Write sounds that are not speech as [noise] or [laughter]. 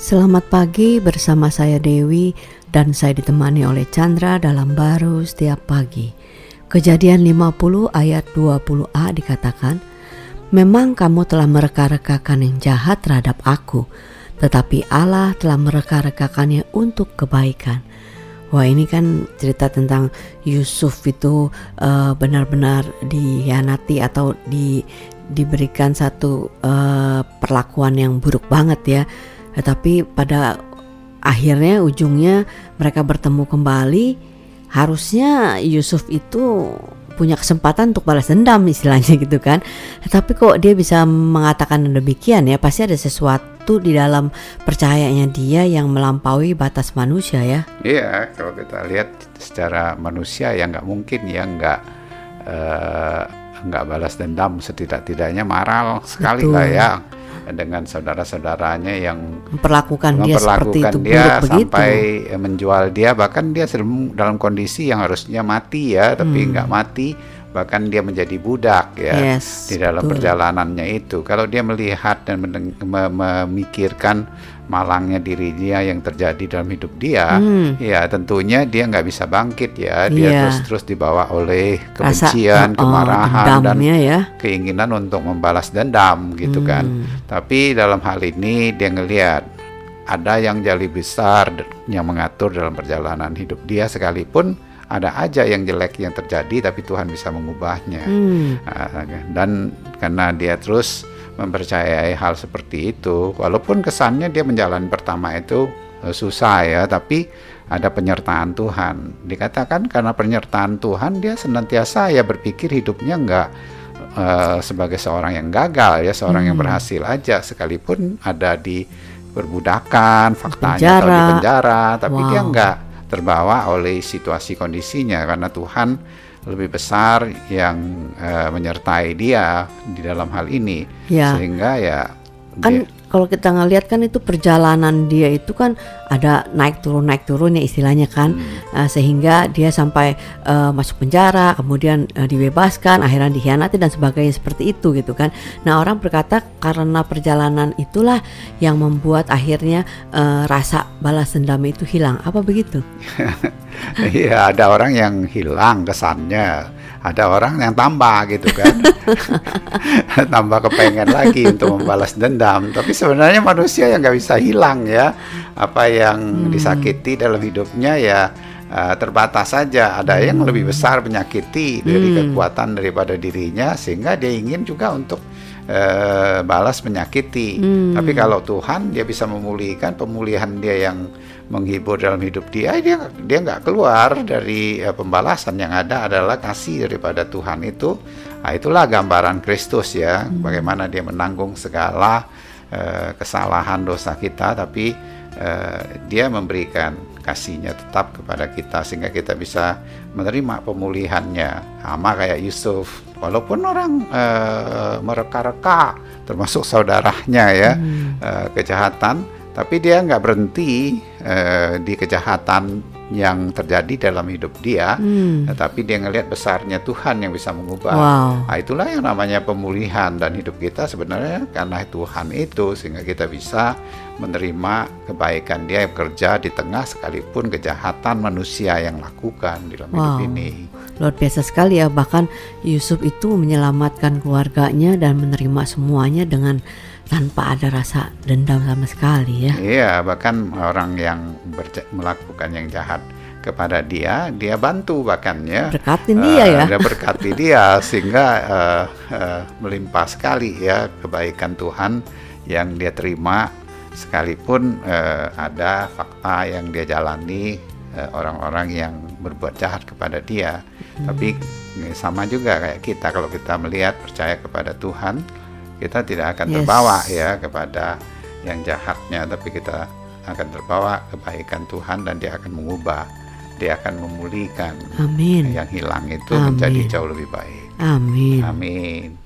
Selamat pagi bersama saya Dewi dan saya ditemani oleh Chandra dalam baru setiap pagi. Kejadian 50 ayat 20a dikatakan, Memang kamu telah mereka-rekakan yang jahat terhadap aku, tetapi Allah telah mereka-rekakannya untuk kebaikan. Wah ini kan cerita tentang Yusuf itu uh, benar-benar dihianati atau di diberikan satu uh, perlakuan yang buruk banget ya. Tetapi pada akhirnya ujungnya mereka bertemu kembali. Harusnya Yusuf itu punya kesempatan untuk balas dendam istilahnya gitu kan. Tapi kok dia bisa mengatakan demikian ya pasti ada sesuatu di dalam percayanya dia yang melampaui batas manusia ya. Iya kalau kita lihat secara manusia ya nggak mungkin ya nggak uh, nggak balas dendam setidak-tidaknya marah sekali Betul. lah ya dengan saudara-saudaranya yang memperlakukan dia seperti itu dia sampai begitu. menjual dia bahkan dia dalam kondisi yang harusnya mati ya tapi hmm. nggak mati bahkan dia menjadi budak ya yes, di dalam betul. perjalanannya itu kalau dia melihat dan memikirkan malangnya diri dia yang terjadi dalam hidup dia, hmm. ya tentunya dia nggak bisa bangkit ya, dia yeah. terus terus dibawa oleh kebencian, Rasa, oh, kemarahan dan ya. keinginan untuk membalas dendam gitu hmm. kan. Tapi dalam hal ini dia ngelihat ada yang jali besar yang mengatur dalam perjalanan hidup dia sekalipun ada aja yang jelek yang terjadi tapi Tuhan bisa mengubahnya. Hmm. Ah, dan karena dia terus mempercayai hal seperti itu walaupun kesannya dia menjalani pertama itu uh, susah ya tapi ada penyertaan Tuhan dikatakan karena penyertaan Tuhan dia senantiasa ya berpikir hidupnya enggak uh, sebagai seorang yang gagal ya seorang hmm. yang berhasil aja sekalipun ada di perbudakan faktanya penjara. atau di penjara tapi wow. dia enggak terbawa oleh situasi kondisinya karena Tuhan lebih besar yang uh, menyertai dia di dalam hal ini ya. sehingga ya kan dia, kalau kita ngelihat kan itu perjalanan dia itu kan ada naik turun naik turun ya istilahnya kan. Hmm. uh, sehingga dia sampai uh, masuk penjara kemudian uh, dibebaskan akhirnya dikhianati dan sebagainya seperti itu gitu kan. Nah orang berkata karena perjalanan itulah yang membuat akhirnya uh, rasa balas dendam itu hilang. Apa begitu? [laughs] Iya ada orang yang hilang kesannya ada orang yang tambah gitu kan. [laughs] Tambah kepengen lagi untuk membalas dendam. Tapi sebenarnya manusia yang nggak bisa hilang ya. Apa yang hmm. disakiti dalam hidupnya ya uh, terbatas saja ada hmm. yang lebih besar menyakiti dari hmm. kekuatan daripada dirinya sehingga dia ingin juga untuk uh, balas menyakiti hmm. tapi kalau Tuhan dia bisa memulihkan pemulihan dia yang menghibur dalam hidup dia dia dia nggak keluar dari uh, pembalasan yang ada adalah kasih daripada Tuhan itu nah, itulah gambaran Kristus ya hmm. bagaimana dia menanggung segala uh, kesalahan dosa kita tapi uh, dia memberikan kasihnya tetap kepada kita sehingga kita bisa menerima pemulihannya sama kayak Yusuf walaupun orang uh, mereka-reka termasuk saudaranya ya hmm. uh, kejahatan tapi dia nggak berhenti uh, di kejahatan yang terjadi dalam hidup dia, hmm. tapi dia ngelihat besarnya Tuhan yang bisa mengubah. Wow. Nah, itulah yang namanya pemulihan dan hidup kita sebenarnya karena Tuhan itu sehingga kita bisa menerima kebaikan Dia yang bekerja di tengah sekalipun kejahatan manusia yang lakukan di dalam wow. hidup ini. Luar biasa sekali ya bahkan Yusuf itu menyelamatkan keluarganya dan menerima semuanya dengan tanpa ada rasa dendam sama sekali ya. Iya, bahkan orang yang melakukan yang jahat kepada dia, dia bantu bahkan ya. Berkatin uh, dia ya. Dia berkati [laughs] dia sehingga uh, uh, melimpah sekali ya kebaikan Tuhan yang dia terima sekalipun uh, ada fakta yang dia jalani orang-orang uh, yang berbuat jahat kepada dia. Hmm. Tapi sama juga kayak kita kalau kita melihat percaya kepada Tuhan kita tidak akan yes. terbawa ya kepada yang jahatnya tapi kita akan terbawa kebaikan Tuhan dan dia akan mengubah dia akan memulihkan Amin. yang hilang itu Amin. menjadi jauh lebih baik Amin Amin